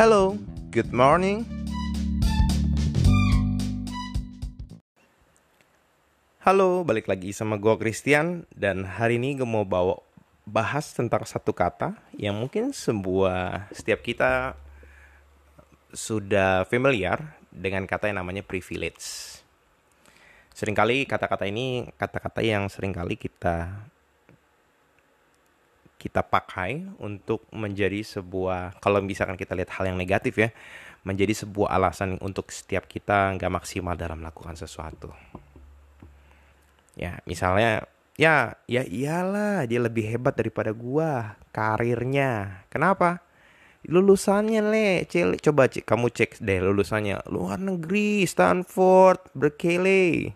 Hello, good morning. Halo, balik lagi sama gue Christian dan hari ini gue mau bawa bahas tentang satu kata yang mungkin sebuah setiap kita sudah familiar dengan kata yang namanya privilege. Seringkali kata-kata ini kata-kata yang sering kali kita kita pakai untuk menjadi sebuah kalau misalkan kita lihat hal yang negatif ya menjadi sebuah alasan untuk setiap kita nggak maksimal dalam melakukan sesuatu. Ya misalnya ya ya iyalah dia lebih hebat daripada gua karirnya. Kenapa? Lulusannya le cel coba cek kamu cek deh lulusannya. Luar negeri Stanford Berkeley.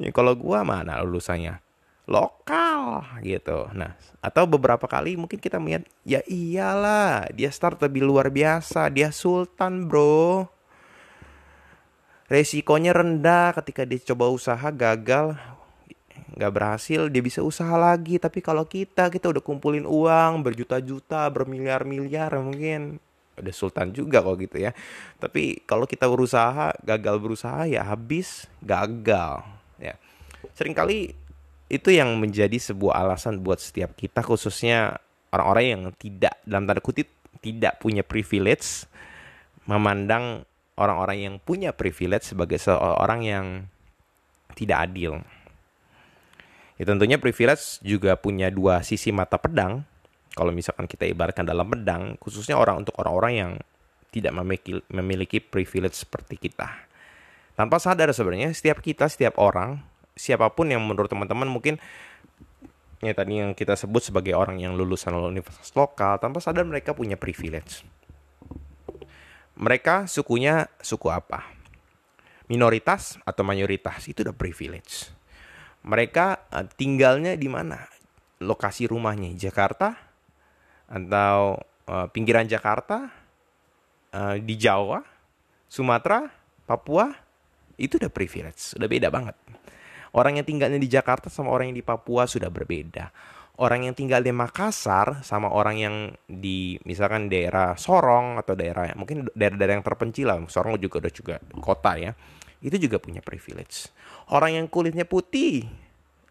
Ya, kalau gua mana lulusannya lokal gitu. Nah, atau beberapa kali mungkin kita melihat ya iyalah, dia start lebih luar biasa, dia sultan, Bro. Resikonya rendah ketika dia coba usaha gagal nggak berhasil dia bisa usaha lagi tapi kalau kita kita udah kumpulin uang berjuta-juta bermiliar-miliar mungkin udah sultan juga kok gitu ya tapi kalau kita berusaha gagal berusaha ya habis gagal ya sering kali itu yang menjadi sebuah alasan buat setiap kita khususnya orang-orang yang tidak dalam tanda kutip tidak punya privilege memandang orang-orang yang punya privilege sebagai seorang yang tidak adil. Ya tentunya privilege juga punya dua sisi mata pedang. Kalau misalkan kita ibaratkan dalam pedang, khususnya orang untuk orang-orang yang tidak memiliki, memiliki privilege seperti kita. Tanpa sadar sebenarnya setiap kita, setiap orang siapa pun yang menurut teman-teman mungkin ya tadi yang kita sebut sebagai orang yang lulusan universitas lokal tanpa sadar mereka punya privilege. Mereka sukunya suku apa? Minoritas atau mayoritas itu udah privilege. Mereka uh, tinggalnya di mana? Lokasi rumahnya Jakarta atau uh, pinggiran Jakarta, uh, di Jawa, Sumatera, Papua, itu udah privilege, udah beda banget. Orang yang tinggalnya di Jakarta sama orang yang di Papua sudah berbeda. Orang yang tinggal di Makassar sama orang yang di misalkan daerah Sorong atau daerah mungkin daerah-daerah yang terpencil lah. Sorong juga udah juga kota ya. Itu juga punya privilege. Orang yang kulitnya putih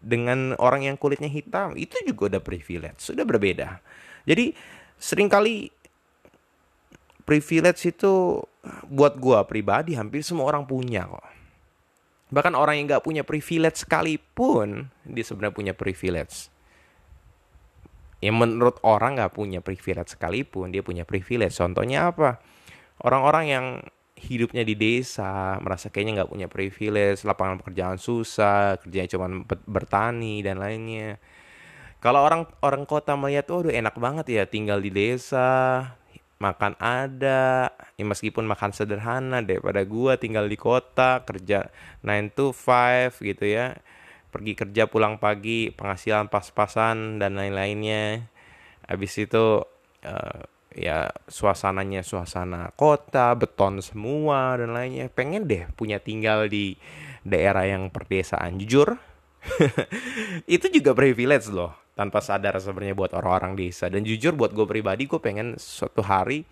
dengan orang yang kulitnya hitam itu juga udah privilege. Sudah berbeda. Jadi sering kali privilege itu buat gua pribadi hampir semua orang punya kok Bahkan orang yang nggak punya privilege sekalipun, dia sebenarnya punya privilege. Yang menurut orang nggak punya privilege sekalipun, dia punya privilege. Contohnya apa? Orang-orang yang hidupnya di desa, merasa kayaknya nggak punya privilege, lapangan pekerjaan susah, kerjanya cuma bertani dan lainnya. Kalau orang orang kota melihat, oh enak banget ya tinggal di desa, makan ada ya meskipun makan sederhana daripada gua tinggal di kota kerja 9 to 5 gitu ya. Pergi kerja pulang pagi penghasilan pas-pasan dan lain-lainnya. Habis itu uh, ya suasananya suasana kota beton semua dan lainnya. Pengen deh punya tinggal di daerah yang perdesaan jujur. Itu juga privilege loh tanpa sadar sebenarnya buat orang-orang desa. Dan jujur buat gue pribadi gue pengen suatu hari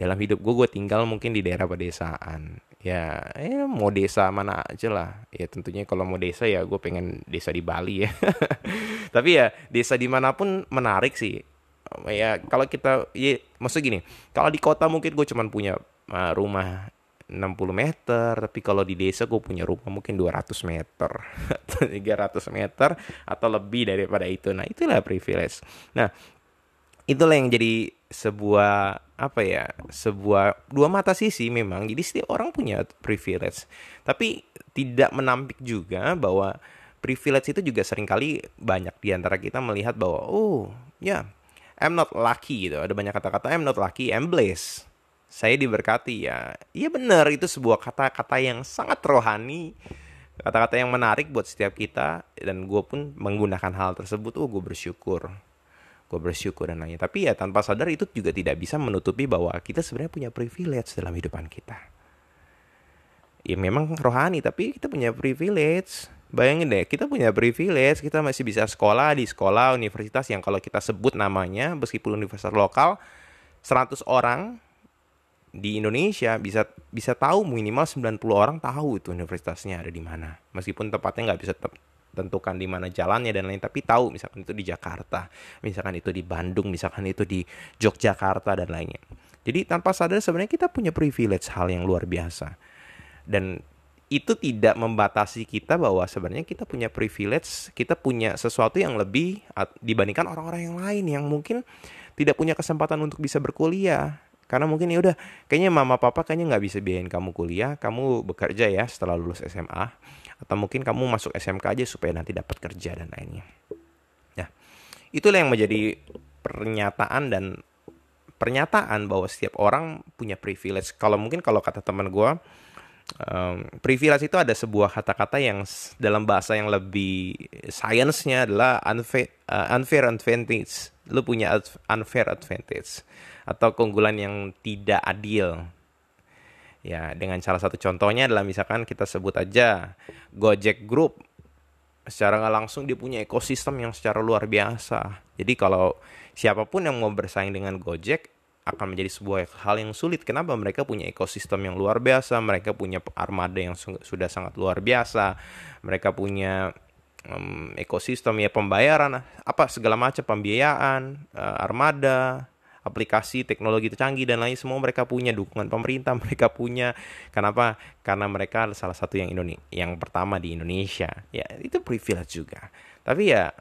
dalam hidup gue gue tinggal mungkin di daerah pedesaan. Ya eh, mau desa mana aja lah. Ya tentunya kalau mau desa ya gue pengen desa di Bali ya. Tapi ya desa di mana pun menarik sih. Ya kalau kita ya maksud gini kalau di kota mungkin gue cuman punya uh, rumah 60 meter tapi kalau di desa gue punya rumah mungkin 200 meter 300 meter atau lebih daripada itu. Nah itulah privilege. Nah itulah yang jadi sebuah apa ya sebuah dua mata sisi memang jadi setiap orang punya privilege tapi tidak menampik juga bahwa privilege itu juga sering kali banyak di antara kita melihat bahwa oh ya yeah, I'm not lucky gitu ada banyak kata-kata I'm not lucky I'm blessed saya diberkati ya. Iya benar itu sebuah kata-kata yang sangat rohani, kata-kata yang menarik buat setiap kita dan gue pun menggunakan hal tersebut. Oh gue bersyukur, gue bersyukur dan lainnya. Tapi ya tanpa sadar itu juga tidak bisa menutupi bahwa kita sebenarnya punya privilege dalam hidupan kita. Ya memang rohani tapi kita punya privilege. Bayangin deh, kita punya privilege, kita masih bisa sekolah di sekolah universitas yang kalau kita sebut namanya, meskipun universitas lokal, 100 orang di Indonesia bisa bisa tahu minimal 90 orang tahu itu universitasnya ada di mana. Meskipun tepatnya nggak bisa tentukan di mana jalannya dan lain tapi tahu misalkan itu di Jakarta, misalkan itu di Bandung, misalkan itu di Yogyakarta dan lainnya. Jadi tanpa sadar sebenarnya kita punya privilege hal yang luar biasa. Dan itu tidak membatasi kita bahwa sebenarnya kita punya privilege, kita punya sesuatu yang lebih dibandingkan orang-orang yang lain yang mungkin tidak punya kesempatan untuk bisa berkuliah. Karena mungkin ya udah, kayaknya mama papa kayaknya nggak bisa biayain kamu kuliah, kamu bekerja ya setelah lulus SMA, atau mungkin kamu masuk SMK aja supaya nanti dapat kerja dan lainnya. Nah, itulah yang menjadi pernyataan dan pernyataan bahwa setiap orang punya privilege. Kalau mungkin kalau kata teman gue, um, privilege itu ada sebuah kata-kata yang dalam bahasa yang lebih sainsnya adalah unfair, uh, unfair advantage. Lu punya unfair advantage atau keunggulan yang tidak adil. Ya, dengan salah satu contohnya adalah misalkan kita sebut aja Gojek Group. Secara nggak langsung dia punya ekosistem yang secara luar biasa. Jadi kalau siapa pun yang mau bersaing dengan Gojek, akan menjadi sebuah hal yang sulit. Kenapa? Mereka punya ekosistem yang luar biasa, mereka punya armada yang sudah sangat luar biasa, mereka punya um, ekosistem ya pembayaran, apa segala macam pembiayaan, uh, armada, aplikasi, teknologi tercanggih dan lain semua mereka punya dukungan pemerintah, mereka punya. Kenapa? Karena mereka salah satu yang Indonesia, yang pertama di Indonesia. Ya itu privilege juga. Tapi ya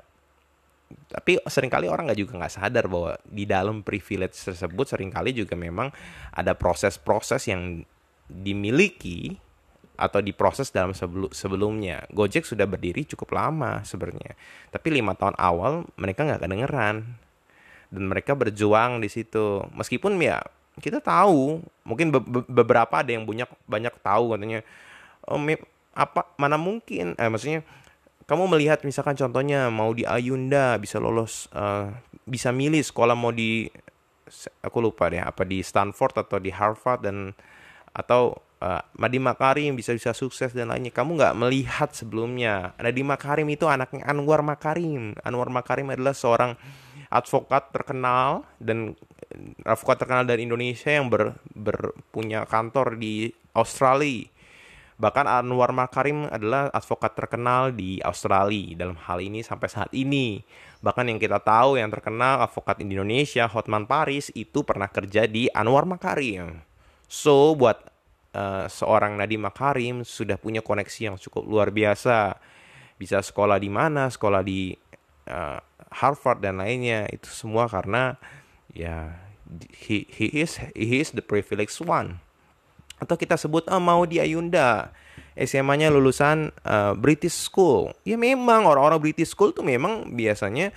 tapi sering kali orang nggak juga nggak sadar bahwa di dalam privilege tersebut sering kali juga memang ada proses-proses yang dimiliki atau diproses dalam sebelum sebelumnya. Gojek sudah berdiri cukup lama sebenarnya, tapi lima tahun awal mereka nggak kedengeran dan mereka berjuang di situ. Meskipun ya kita tahu, mungkin be beberapa ada yang banyak banyak tahu katanya, oh, apa mana mungkin, eh, maksudnya kamu melihat misalkan contohnya mau di Ayunda bisa lolos uh, bisa milih sekolah mau di aku lupa deh apa di Stanford atau di Harvard dan atau uh, Nadiem Makarim bisa bisa sukses dan lainnya. Kamu nggak melihat sebelumnya. Nadiem Makarim itu anaknya Anwar Makarim. Anwar Makarim adalah seorang advokat terkenal dan advokat terkenal dari Indonesia yang ber, ber punya kantor di Australia Bahkan Anwar Makarim adalah advokat terkenal di Australia dalam hal ini sampai saat ini. Bahkan yang kita tahu yang terkenal advokat di Indonesia Hotman Paris itu pernah kerja di Anwar Makarim. So buat uh, seorang Nadiem Makarim sudah punya koneksi yang cukup luar biasa. Bisa sekolah di mana, sekolah di uh, Harvard dan lainnya itu semua karena ya he, he is he is the privileged one atau kita sebut oh, mau di Ayunda. SMA-nya lulusan uh, British School. Ya memang orang-orang British School tuh memang biasanya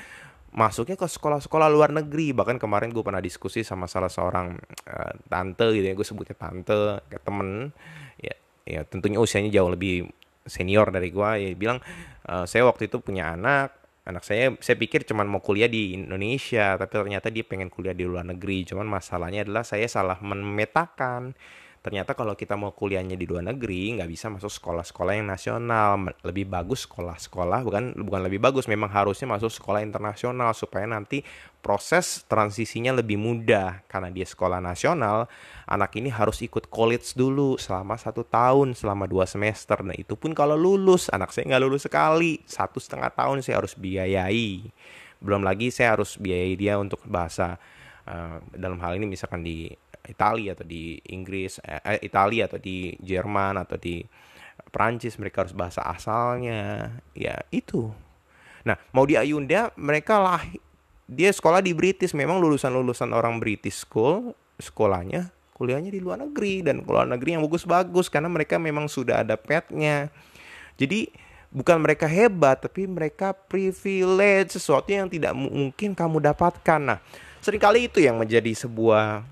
masuknya ke sekolah-sekolah luar negeri. Bahkan kemarin gue pernah diskusi sama salah seorang uh, tante gitu ya. Gue sebutnya tante ke temen. Ya ya tentunya usianya jauh lebih senior dari gue ya bilang uh, saya waktu itu punya anak. Anak saya saya pikir cuman mau kuliah di Indonesia tapi ternyata dia pengen kuliah di luar negeri. Cuman masalahnya adalah saya salah memetakan ternyata kalau kita mau kuliahnya di luar negeri nggak bisa masuk sekolah-sekolah yang nasional. Lebih bagus sekolah-sekolah bukan bukan lebih bagus memang harusnya masuk sekolah internasional supaya nanti proses transisinya lebih mudah. Karena dia sekolah nasional anak ini harus ikut college dulu selama satu tahun selama dua semester. Nah itu pun kalau lulus anak saya nggak lulus sekali. Satu setengah tahun saya harus biayai. Belum lagi saya harus biayai dia untuk bahasa uh, dalam hal ini misalkan di Italia atau di Inggris, eh, eh, Italia atau di Jerman atau di Prancis mereka harus bahasa asalnya. Ya, itu. Nah, mau di Ayunda mereka lah dia sekolah di British, memang lulusan-lulusan orang British school, sekolahnya kuliahnya di luar negeri dan luar negeri yang bagus-bagus karena mereka memang sudah ada petnya. Jadi bukan mereka hebat tapi mereka privilege sesuatu yang tidak mungkin kamu dapatkan. Nah, sering kali itu yang menjadi sebuah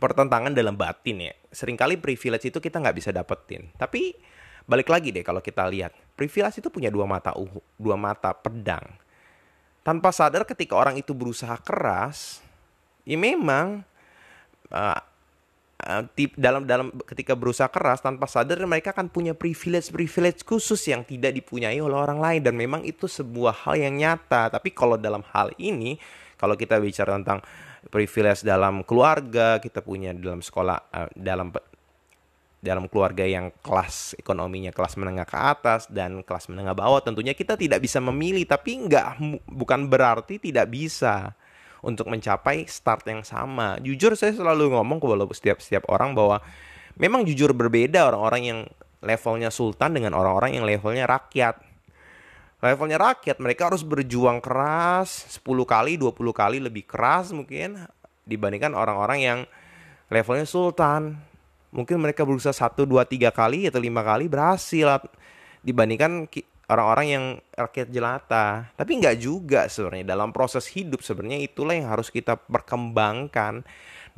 pertentangan dalam batin ya. Seringkali privilege itu kita nggak bisa dapetin. Tapi balik lagi deh kalau kita lihat, privilege itu punya dua mata uh, dua mata pedang. Tanpa sadar ketika orang itu berusaha keras, ya memang uh, dalam dalam ketika berusaha keras tanpa sadar mereka akan punya privilege privilege khusus yang tidak dipunyai oleh orang lain dan memang itu sebuah hal yang nyata. Tapi kalau dalam hal ini kalau kita bicara tentang privilege dalam keluarga, kita punya dalam sekolah uh, dalam dalam keluarga yang kelas ekonominya kelas menengah ke atas dan kelas menengah bawah tentunya kita tidak bisa memilih tapi nggak bukan berarti tidak bisa untuk mencapai start yang sama. Jujur saya selalu ngomong ke setiap setiap orang bahwa memang jujur berbeda orang-orang yang levelnya sultan dengan orang-orang yang levelnya rakyat levelnya rakyat mereka harus berjuang keras 10 kali 20 kali lebih keras mungkin dibandingkan orang-orang yang levelnya sultan. Mungkin mereka berusaha satu dua tiga kali atau lima kali berhasil dibandingkan orang-orang yang rakyat jelata. Tapi nggak juga sebenarnya dalam proses hidup sebenarnya itulah yang harus kita perkembangkan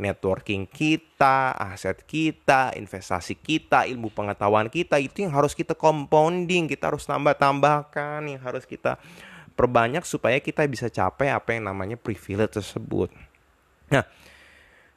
networking kita, aset kita, investasi kita, ilmu pengetahuan kita itu yang harus kita compounding, kita harus tambah-tambahkan, yang harus kita perbanyak supaya kita bisa capai apa yang namanya privilege tersebut. Nah,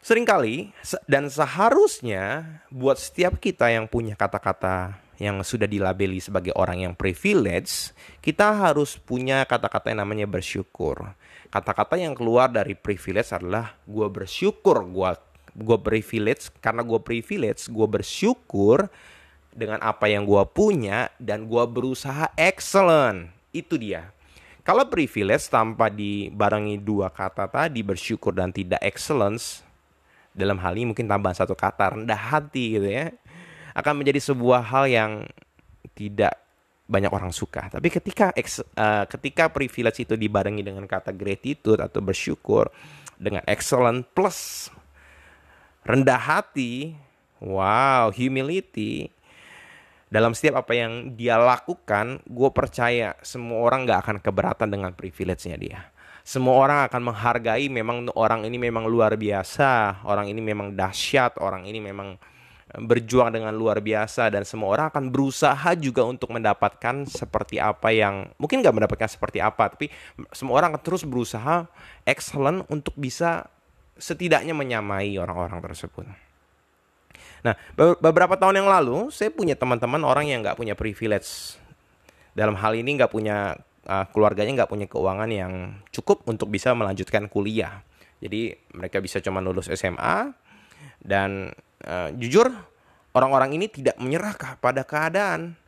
Seringkali dan seharusnya buat setiap kita yang punya kata-kata yang sudah dilabeli sebagai orang yang privilege, kita harus punya kata-kata yang namanya bersyukur. Kata-kata yang keluar dari privilege adalah gue bersyukur gue gue privilege karena gue privilege gue bersyukur dengan apa yang gue punya dan gue berusaha excellent. Itu dia. Kalau privilege tanpa dibarengi dua kata tadi bersyukur dan tidak excellence dalam hal ini mungkin tambahan satu kata rendah hati gitu ya akan menjadi sebuah hal yang tidak banyak orang suka. Tapi ketika uh, ketika privilege itu dibarengi dengan kata gratitude atau bersyukur dengan excellent plus rendah hati, wow, humility dalam setiap apa yang dia lakukan, gue percaya semua orang gak akan keberatan dengan privilege-nya dia semua orang akan menghargai memang orang ini memang luar biasa, orang ini memang dahsyat, orang ini memang berjuang dengan luar biasa dan semua orang akan berusaha juga untuk mendapatkan seperti apa yang mungkin nggak mendapatkan seperti apa tapi semua orang akan terus berusaha excellent untuk bisa setidaknya menyamai orang-orang tersebut. Nah beberapa tahun yang lalu saya punya teman-teman orang yang nggak punya privilege dalam hal ini nggak punya uh, keluarganya nggak punya keuangan yang cukup untuk bisa melanjutkan kuliah. Jadi mereka bisa cuma lulus SMA dan uh, jujur orang-orang ini tidak menyerah pada keadaan?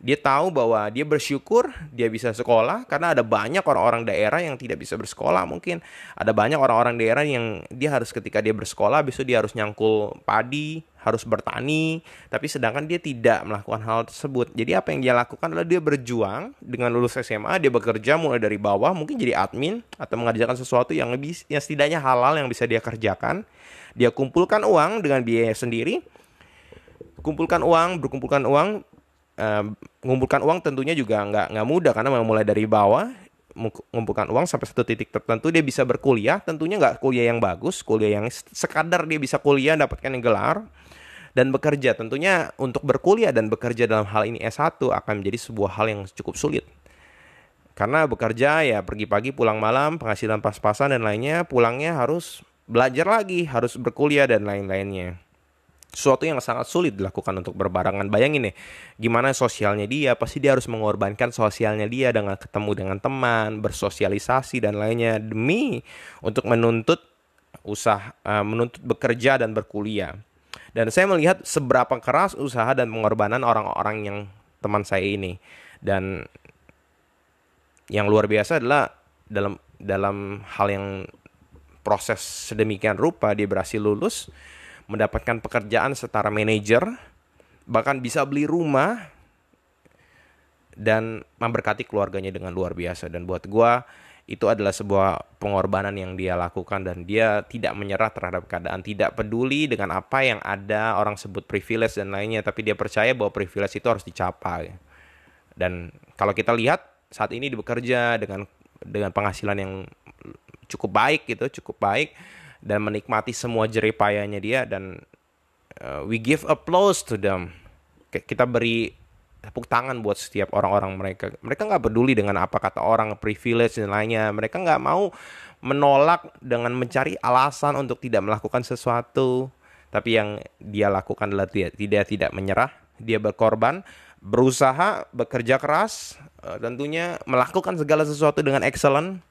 Dia tahu bahwa dia bersyukur dia bisa sekolah karena ada banyak orang-orang daerah yang tidak bisa bersekolah mungkin. Ada banyak orang-orang daerah yang dia harus ketika dia bersekolah besok dia harus nyangkul padi harus bertani tapi sedangkan dia tidak melakukan hal tersebut. Jadi apa yang dia lakukan adalah dia berjuang dengan lulus SMA dia bekerja mulai dari bawah mungkin jadi admin atau mengerjakan sesuatu yang lebih yang setidaknya halal yang bisa dia kerjakan dia kumpulkan uang dengan biaya sendiri. Kumpulkan uang berkumpulkan uang mengumpulkan uang tentunya juga nggak nggak mudah karena mulai dari bawah. Mengumpulkan uang sampai satu titik tertentu dia bisa berkuliah. Tentunya nggak kuliah yang bagus kuliah yang sekadar dia bisa kuliah dapatkan yang gelar dan bekerja. Tentunya untuk berkuliah dan bekerja dalam hal ini S1 akan menjadi sebuah hal yang cukup sulit. Karena bekerja ya pergi pagi pulang malam penghasilan pas-pasan dan lainnya pulangnya harus belajar lagi harus berkuliah dan lain-lainnya sesuatu yang sangat sulit dilakukan untuk berbarengan. Bayangin nih, gimana sosialnya dia, pasti dia harus mengorbankan sosialnya dia dengan ketemu dengan teman, bersosialisasi dan lainnya demi untuk menuntut usaha, uh, menuntut bekerja dan berkuliah. Dan saya melihat seberapa keras usaha dan pengorbanan orang-orang yang teman saya ini. Dan yang luar biasa adalah dalam dalam hal yang proses sedemikian rupa dia berhasil lulus mendapatkan pekerjaan setara manajer, bahkan bisa beli rumah dan memberkati keluarganya dengan luar biasa. Dan buat gue itu adalah sebuah pengorbanan yang dia lakukan dan dia tidak menyerah terhadap keadaan, tidak peduli dengan apa yang ada orang sebut privilege dan lainnya, tapi dia percaya bahwa privilege itu harus dicapai. Dan kalau kita lihat saat ini bekerja dengan dengan penghasilan yang cukup baik gitu, cukup baik dan menikmati semua jeripayanya dia dan uh, we give applause to them. Kita beri tepuk tangan buat setiap orang-orang mereka. Mereka nggak peduli dengan apa kata orang, privilege dan lainnya. Mereka nggak mau menolak dengan mencari alasan untuk tidak melakukan sesuatu. Tapi yang dia lakukan adalah tidak tidak tidak menyerah. Dia berkorban, berusaha, bekerja keras, uh, tentunya melakukan segala sesuatu dengan excellent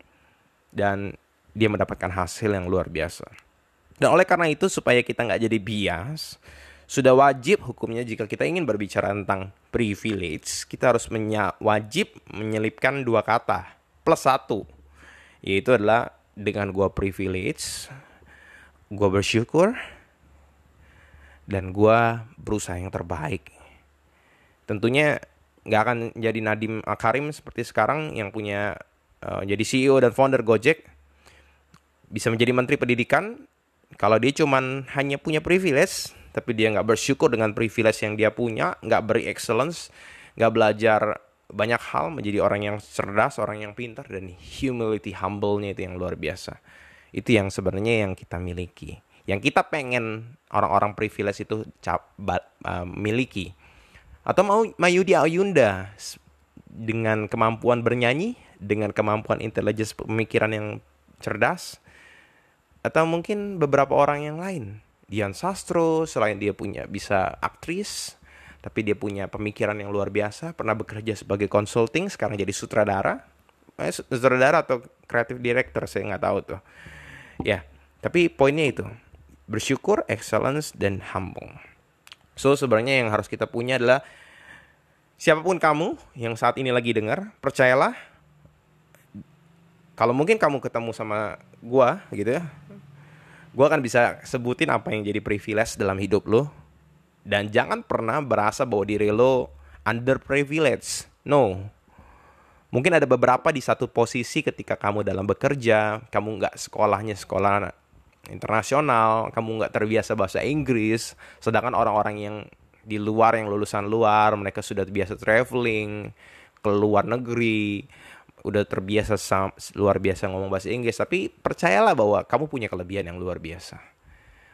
dan dia mendapatkan hasil yang luar biasa. Dan oleh karena itu supaya kita nggak jadi bias, sudah wajib hukumnya jika kita ingin berbicara tentang privilege, kita harus menya wajib menyelipkan dua kata plus satu, yaitu adalah dengan gua privilege, gua bersyukur, dan gua berusaha yang terbaik. Tentunya nggak akan jadi Nadim Akarim seperti sekarang yang punya uh, jadi CEO dan founder Gojek bisa menjadi menteri pendidikan kalau dia cuman hanya punya privilege tapi dia nggak bersyukur dengan privilege yang dia punya nggak beri excellence nggak belajar banyak hal menjadi orang yang cerdas orang yang pintar dan humility humble-nya itu yang luar biasa. Itu yang sebenarnya yang kita miliki. Yang kita pengen orang-orang privilege itu cap, uh, miliki. Atau mau Mayudi Ayunda dengan kemampuan bernyanyi dengan kemampuan intelijen pemikiran yang cerdas atau mungkin beberapa orang yang lain. Dian Sastro selain dia punya bisa aktris, tapi dia punya pemikiran yang luar biasa, pernah bekerja sebagai consulting, sekarang jadi sutradara. Eh, sutradara atau creative director saya nggak tahu tuh. Ya, tapi poinnya itu bersyukur, excellence dan humble. So sebenarnya yang harus kita punya adalah siapa pun kamu yang saat ini lagi dengar, percayalah kalau mungkin kamu ketemu sama gua gitu ya gua akan bisa sebutin apa yang jadi privilege dalam hidup lo dan jangan pernah berasa bahwa diri lo under privilege no. Mungkin ada beberapa di satu posisi ketika kamu dalam bekerja kamu nggak sekolahnya sekolah internasional kamu nggak terbiasa bahasa Inggris sedangkan orang-orang yang di luar yang lulusan luar mereka sudah biasa traveling ke luar negeri udah terbiasa luar biasa ngomong bahasa Inggris tapi percayalah bahwa kamu punya kelebihan yang luar biasa.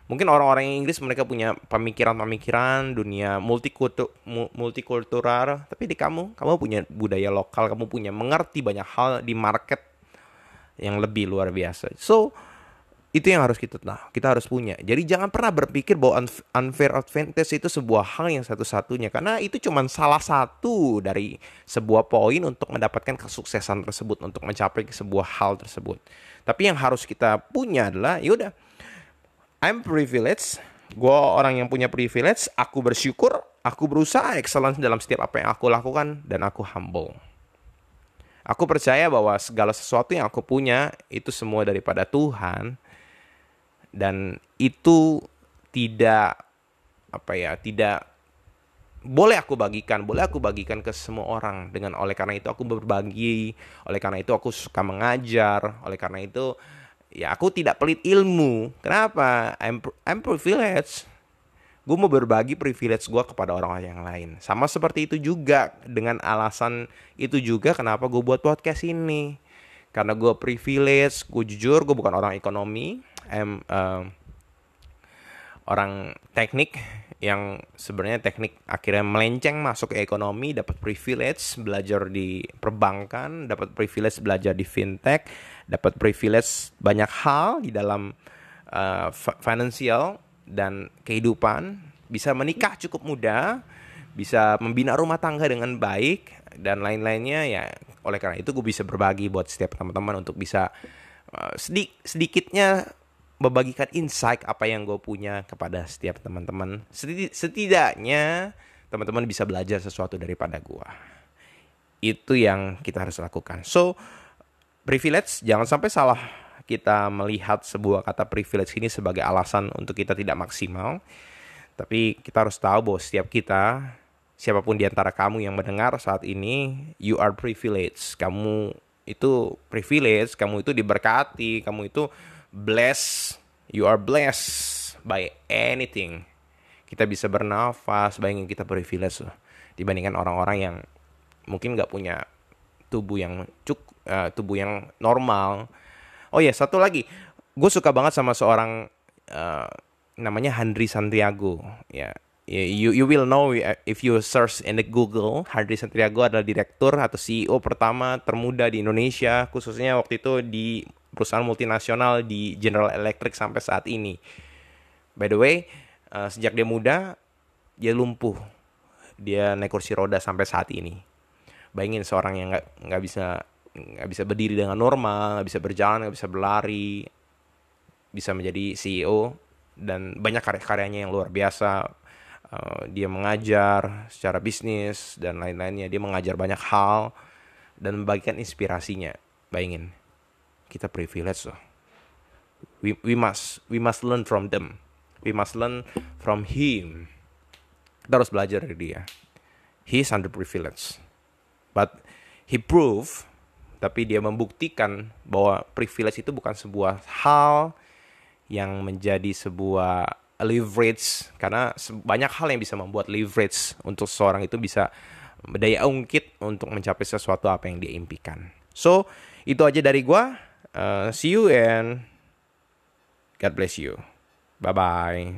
Mungkin orang-orang Inggris mereka punya pemikiran-pemikiran dunia multikultur multikultural tapi di kamu kamu punya budaya lokal kamu punya mengerti banyak hal di market yang lebih luar biasa. So itu yang harus kita nah, kita harus punya. Jadi jangan pernah berpikir bahwa unfair advantage itu sebuah hal yang satu-satunya karena itu cuma salah satu dari sebuah poin untuk mendapatkan kesuksesan tersebut untuk mencapai sebuah hal tersebut. Tapi yang harus kita punya adalah yaudah I'm privileged, gue orang yang punya privilege, aku bersyukur, aku berusaha excellence dalam setiap apa yang aku lakukan dan aku humble. Aku percaya bahwa segala sesuatu yang aku punya itu semua daripada Tuhan dan itu tidak apa ya tidak boleh aku bagikan, boleh aku bagikan ke semua orang dengan oleh karena itu aku berbagi, oleh karena itu aku suka mengajar, oleh karena itu ya aku tidak pelit ilmu. Kenapa? I'm I'm privileged. Gue mau berbagi privilege gue kepada orang-orang yang lain. Sama seperti itu juga dengan alasan itu juga kenapa gue buat podcast ini. Karena gue privilege, gue jujur, gue bukan orang ekonomi, I'm uh, orang teknik yang sebenarnya teknik akhirnya melenceng masuk ke ekonomi, dapat privilege belajar di perbankan, dapat privilege belajar di fintech, dapat privilege banyak hal di dalam uh, financial dan kehidupan, bisa menikah cukup muda, bisa membina rumah tangga dengan baik dan lain-lainnya. Ya oleh karena itu gue bisa berbagi buat setiap teman-teman untuk bisa uh, sedik sedikitnya membagikan insight apa yang gue punya kepada setiap teman-teman. Setidaknya teman-teman bisa belajar sesuatu daripada gue. Itu yang kita harus lakukan. So, privilege jangan sampai salah kita melihat sebuah kata privilege ini sebagai alasan untuk kita tidak maksimal. Tapi kita harus tahu bahwa setiap kita, siapa pun di antara kamu yang mendengar saat ini, you are privileged. Kamu itu privilege, kamu itu diberkati, kamu itu blessed, you are blessed by anything. Kita bisa bernafas, bayangin kita privilege loh. Dibandingkan orang-orang yang mungkin nggak punya tubuh yang cuk, uh, tubuh yang normal. Oh ya, satu lagi. Gue suka banget sama seorang uh, namanya Handri Santiago. Ya, you you will know if you search in the Google Handri Santiago adalah direktur atau CEO pertama termuda di Indonesia khususnya waktu itu di perusahaan multinasional di General Electric sampai saat ini. By the way, uh, sejak dia muda, dia lumpuh. Dia naik kursi roda sampai saat ini. Bayangin seorang yang nggak bisa nggak bisa berdiri dengan normal, nggak bisa berjalan, nggak bisa berlari, bisa menjadi CEO dan banyak karya-karyanya yang luar biasa. Uh, dia mengajar secara bisnis dan lain-lainnya. Dia mengajar banyak hal dan membagikan inspirasinya. Bayangin, kita privilege loh. We, we must we must learn from them. We must learn from him. Kita harus belajar dari dia. He is underprivileged. But he prove tapi dia membuktikan bahwa privilege itu bukan sebuah hal yang menjadi sebuah leverage karena banyak hal yang bisa membuat leverage untuk seorang itu bisa daya ungkit untuk mencapai sesuatu apa yang dia impikan. So, itu aja dari gua. Uh, see you and God bless you. Bye bye.